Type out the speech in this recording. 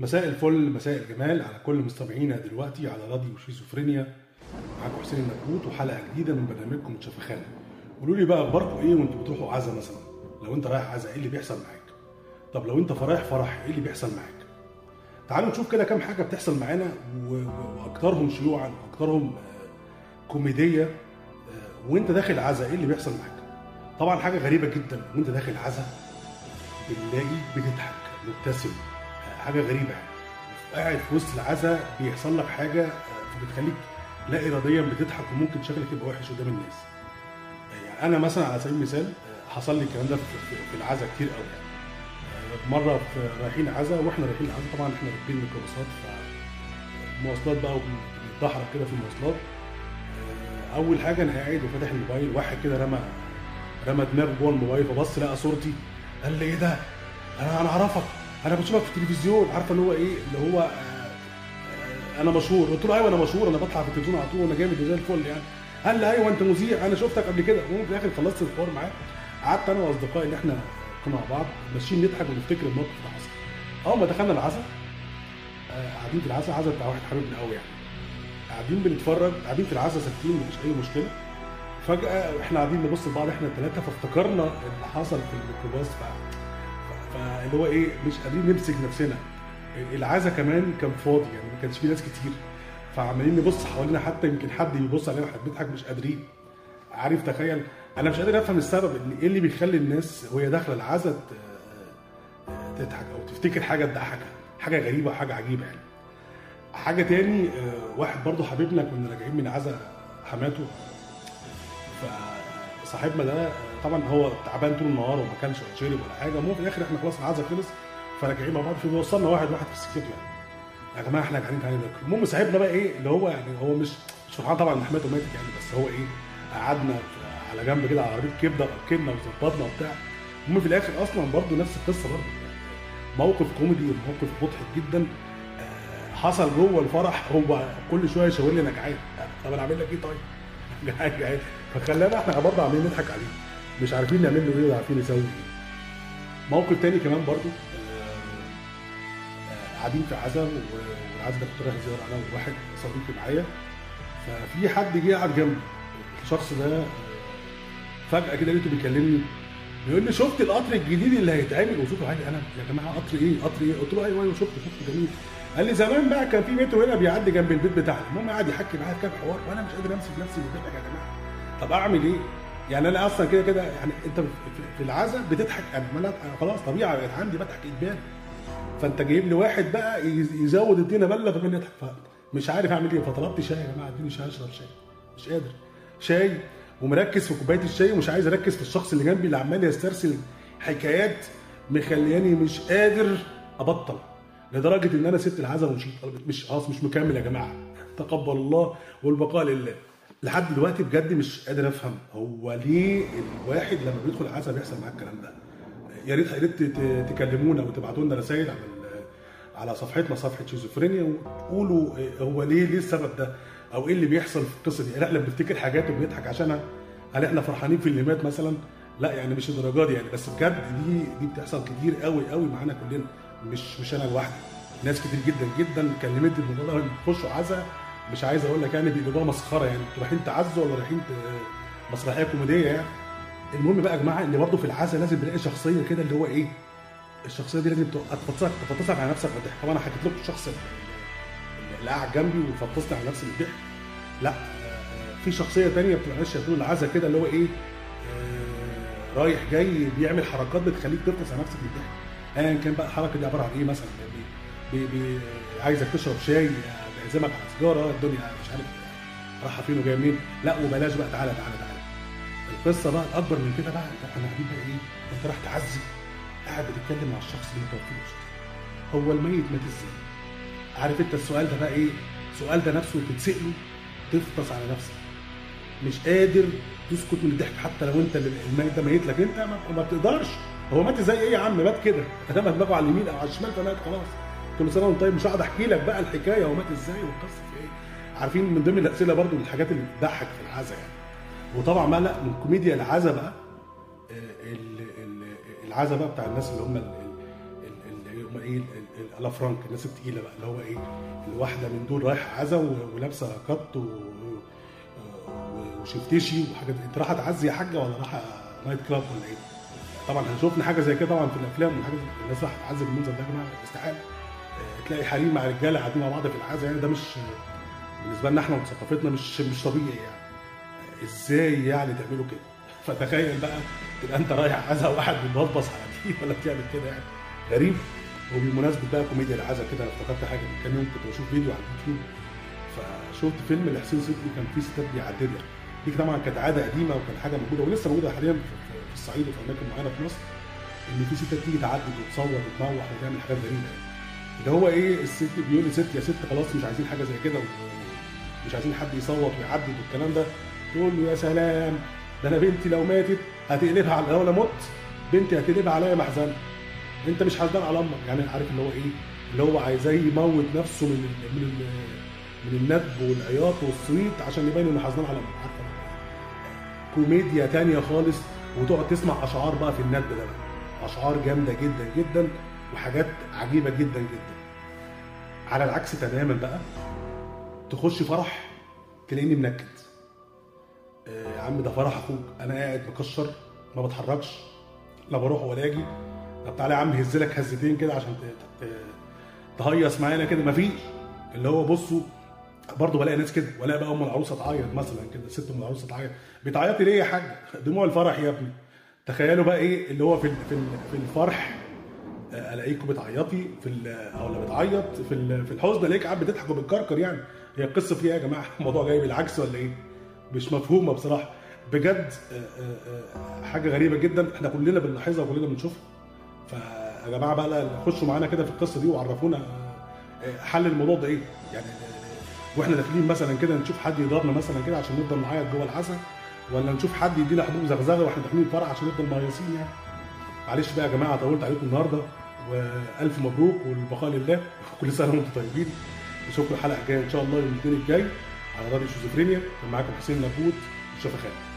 مساء الفل مساء الجمال على كل مستمعينا دلوقتي على راديو شيزوفرينيا. معاكم حسين النبوت وحلقة جديدة من برنامجكم شفخانه قولوا لي بقى أخباركم إيه وأنتوا بتروحوا عزا مثلا؟ لو أنت رايح عزا إيه اللي بيحصل معاك؟ طب لو أنت رايح فرح إيه اللي بيحصل معاك؟ تعالوا نشوف كده كام حاجة بتحصل معانا واكثرهم شيوعا واكثرهم آه، كوميدية آه، وأنت داخل عزا إيه اللي بيحصل معاك؟ طبعا حاجة غريبة جدا وانت داخل عزا بنلاقي بتضحك مبتسم. حاجة غريبة. يعني قاعد في وسط العزا بيحصل لك حاجة فبتخليك لا اراديا بتضحك وممكن شكلك يبقى وحش قدام الناس. يعني أنا مثلا على سبيل المثال حصل لي الكلام ده في, في, في العزا كتير قوي يعني مرة في رايحين عزا وإحنا رايحين عزا طبعا إحنا راكبين ميكروباصات فمواصلات بقى وبنتدحرج كده في المواصلات. أول حاجة أنا قاعد وفاتح الموبايل واحد كده رمى رمى دماغه جوه الموبايل فبص لقى صورتي. قال لي إيه ده؟ أنا أنا أعرفك. أنا بشوفك في التلفزيون عارفه اللي هو إيه؟ اللي هو آه، آه، أنا مشهور. قلت له أيوه أنا مشهور أنا بطلع في التلفزيون على طول وأنا جامد وزي الفل يعني. قال لي أيوه انت مذيع أنا شفتك قبل كده. المهم في الآخر خلصت الحوار معاه. قعدت أنا واصدقائي اللي إحنا كنا مع بعض ماشيين نضحك ونفتكر الموقف ده حصل اول ما دخلنا العزا آه، قاعدين في العزا عزا بتاع واحد حبيبنا قوي يعني. قاعدين بنتفرج قاعدين في العزا ساكتين مفيش أي مشكلة. فجأة إحنا قاعدين نبص لبعض إحنا الثلاثه فافتكرنا اللي حصل في الميكروباص. ف... فاللي هو إيه مش قادرين نمسك نفسنا. العزا كمان كان فاضي يعني ما كانش فيه ناس كتير. فعمالين نبص حوالينا حتى يمكن حد يبص علينا وإحنا بنضحك مش قادرين. عارف تخيل أنا مش قادر أفهم السبب إن إيه اللي بيخلي الناس وهي داخلة العزا تضحك أو تفتكر حاجة تضحكها حاجة غريبة وحاجه عجيبة يعني. حاجة تاني آه، واحد برضو حبيبنا كنا راجعين من عزا حماته. فصاحبنا ده آه، طبعا هو تعبان طول النهار وما كانش شرب ولا حاجة المهم في الآخر إحنا خلاص العزا خلص فراجعين مع بعض في وصلنا واحد واحد في سكته يعني. يا جماعة إحنا قاعدين تعالى ناكل. المهم صاحبنا بقى إيه اللي هو يعني هو مش مش فرحان طبعا ان حماته ماتت يعني بس هو إيه قعدنا على جنب كده على عربيه كبدة اكلنا وظبطنا وبتاع. المهم في الآخر أصلا برضه نفس القصة برضه. موقف كوميدي وموقف مضحك جدا آه، حصل جوه الفرح هو كل شوية يشاور لي أنا جعان. طب أنا أعمل لك إيه طيب؟ جعان جعان. فخلانا إحنا برضه عاملين نضحك عليه. مش عارفين نعمل له إيه ولا عارفين نسوي. إيه موقف تاني كمان برضه آه، آه، قاعدين في عزا والعزا ده كنت رايح زيارة أنا وواحد صديقي معايا. ففي حد جه قاعد جنبي. الشخص ده آه، فجأة كده لقيته بيكلمني. بيقول لي شفت القطر الجديد اللي هيتعمل؟ وصوته عالي أنا يا جماعة قطر إيه؟ قطر إيه؟ قلت له أيوه أيوه شفته شفته جميل. قال لي زمان بقى كان في مترو هنا بيعدي جنب البيت بتاعنا. المهم قعد يحكي معايا كام حوار وأنا مش قادر أمسك نفسي من يا جماعة طب أعمل إيه؟ يعني أنا أصلا كده كده يعني أنت في- في العزا بتضحك. أنا ما خلاص طبيعي بقت عندي بضحك اجباري فأنت جايب لي واحد بقى يز- يزود الدنيا بله فمن يضحك مش عارف أعمل إيه. فطلبت شاي يا جماعة اديني شاي أشرب شاي. مش قادر. شاي ومركز في كوباية الشاي ومش عايز أركز في الشخص اللي جنبي اللي عمال يسترسل حكايات مخلياني مش قادر أبطل. لدرجة إن أنا سبت العزا ومشيت مش خلاص مش مكمل يا جماعة. تقبل الله والبقاء لله. لحد دلوقتي بجد مش قادر افهم هو ليه الواحد لما بيدخل العزا بيحصل معاه الكلام ده. يا ريت يا ريت تكلمونا وتبعتوا لنا رسائل على على صفحتنا صفحة شيزوفرينيا وتقولوا هو ليه ليه السبب ده؟ أو إيه اللي بيحصل في القصة دي؟ لا إحنا بنفتكر حاجات وبنضحك عشانها. هل إحنا فرحانين في اللي مات مثلا؟ لا يعني مش الدرجة دي يعني. بس بجد دي دي بتحصل كتير قوي قوي معانا كلنا مش مش أنا لوحدي. ناس كتير جدا جدا كلمت الموضوع ده بيخشوا عزا مش عايز أقول لك يعني بيقلبوها مسخرة يعني. أنتوا رايحين تعزوا ولا رايحين مسرحية كوميدية يعني. المهم بقى يا جماعة إن برضه في العزا لازم نلاقي شخصية كده اللي هو إيه الشخصية دي لازم تفطسك تفطسك على نفسك بالضحك طبعا أنا حكيت لكم الشخص اللي قاعد جنبي وفطسني على نفسي بالضحك لا. في شخصية تانية بتبقى ماشية طول العزا كده اللي هو إيه آه، رايح جاي بيعمل حركات بتخليك تفطس على نفسك بالضحك ايا كان بقى الحركه دي عبارة عن إيه مثلا؟ بي بي عايزك تشرب شاي بيعزمك على سيجاره الدنيا مش عارف رايحه فين وجاية منين. لا وبلاش بقى تعالى تعالى تعالى. القصة بقى الأكبر من كده بقى إحنا قاعدين بقى إيه؟ أنت راح تعزي قاعد بتتكلم مع الشخص اللي أنت قصاده. هو الميت مات إزاي؟ عارف أنت السؤال ده بقى إيه؟ السؤال ده نفسه تتسأله تفطس على نفسك. مش قادر تسكت من الضحك حتى لو أنت الميت ده ميت لك أنت ما, بتقدرش. هو مات إزاي؟ إيه يا عم مات كده. انما دماغه على اليمين أو على الشمال فمات خلاص. كل سنة وأنت طيب مش هقعد أحكي لك بقى الحكاية هو مات إزاي والقصة في إيه عارفين من ضمن الأسئلة برضو من الحاجات اللي بتضحك في العزا يعني وطبعا لا من كوميديا العزا بقى آه، ال- ال- العزا بقى بتاع الناس اللي هم ال- ال- ال- اللي هم إيه ال- ال- الافرانكا الناس التقيلة بقى اللي هو إيه الواحده من دول رايحة عزا ولابسة. و- وشفتشي وحاجات أنت رايحة تعزي يا حاجة ولا رايحة night club ولا إيه؟ طبعا هنشوفنا حاجة زي كده طبعا في الأفلام والحاجات. الناس رايحة تعزي بالمنظر ده يا جماعة استحالة تلاقي حريم مع رجاله قاعدين مع بعض في العزا يعني ده مش بالنسبة لنا إحنا وثقافتنا مش مش طبيعي يعني. إزاي يعني تعملوا كده؟ فتخيل بقى تبقى أنت رايح عزا واحد بتبصبص على دي ولا بتعمل كده يعني. غريب. وبمناسبة بقى كوميديا العزا كده أنا افتكرت حاجة من كام يوم كنت بشوف فيديو على اليوتيوب. فشفت فيلم لحسين صدقي كان فيه ستات بيعددوا دي طبعا كانت عادة قديمة وكانت حاجة موجودة ولسه موجودة حاليا في الصعيد وفي أماكن معينة في مصر إن في ستات تيجي تعدد وتصوت وتنوح وتعمل حاجات غريبة. يعني. اللي هو إيه الست بيقول لست يا ست خلاص مش عايزين حاجة زي كده ومش عايزين حد يصوت ويعدد والكلام ده. تقول له يا سلام ده أنا بنتي لو ماتت هتقلبها على لو أنا مت بنتي هتقلبها عليا محزنة. أنت مش حزان على أمك. يعني عارف اللي هو إيه؟ اللي هو عايزاه يموت نفسه من ال من ال من الندب والعياط والصويت عشان يبين إنه حزنان على أمك. عارفه كوميديا تانية خالص. وتقعد تسمع أشعار بقى في الندب ده. أشعار جامدة جدا جدا. وحاجات عجيبة جدا جدا. على العكس تماما بقى تخش فرح تلاقيني منكد. آه، يا عم ده فرح أخوك أنا قاعد مكشر ما بتحركش لا بروح ولا أجي. طب تعالى يا عم هز لك هزتين كده عشان تهيص معانا كده. مفيش اللي هو بصوا برضه بلاقي ناس كده. ولا بقى أم العروسة تعيط مثلا كده ست أم العروسة تعيط. بتعيطي ليه يا حاج؟ دموع الفرح يا ابني. تخيلوا بقى إيه اللي هو في في الفرح ألاقيكم بتعيطي في أو لا بتعيط في في الحزن الاقيك قاعد بتضحك وبتكركر يعني. هي القصة فيها يا جماعة الموضوع جاي بالعكس ولا إيه؟ مش مفهومة بصراحة. بجد آه، آه، آه، حاجة غريبة جدا. إحنا كلنا بنلاحظها وكلنا بنشوفها. فيا جماعة بقى خشوا معانا كده في القصة دي وعرفونا حل الموضوع ده إيه؟ يعني وإحنا داخلين مثلا كده نشوف حد يضربنا مثلا كده عشان نفضل نعيط جوه العسل ولا نشوف حد يدينا حبوب زغزغة وإحنا داخلين الفرح عشان نفضل مهيصين يعني؟ معلش بقى يا جماعة طولت عليكم النهارده. والف مبروك والبقاء لله. كل سنة وأنتم طيبين. نشوفكم الحلقة الجاية إن شاء الله يوم الاثنين الجاي على راديو شيزوفرينيا. كان معاكم حسين لابوت وشفا خالد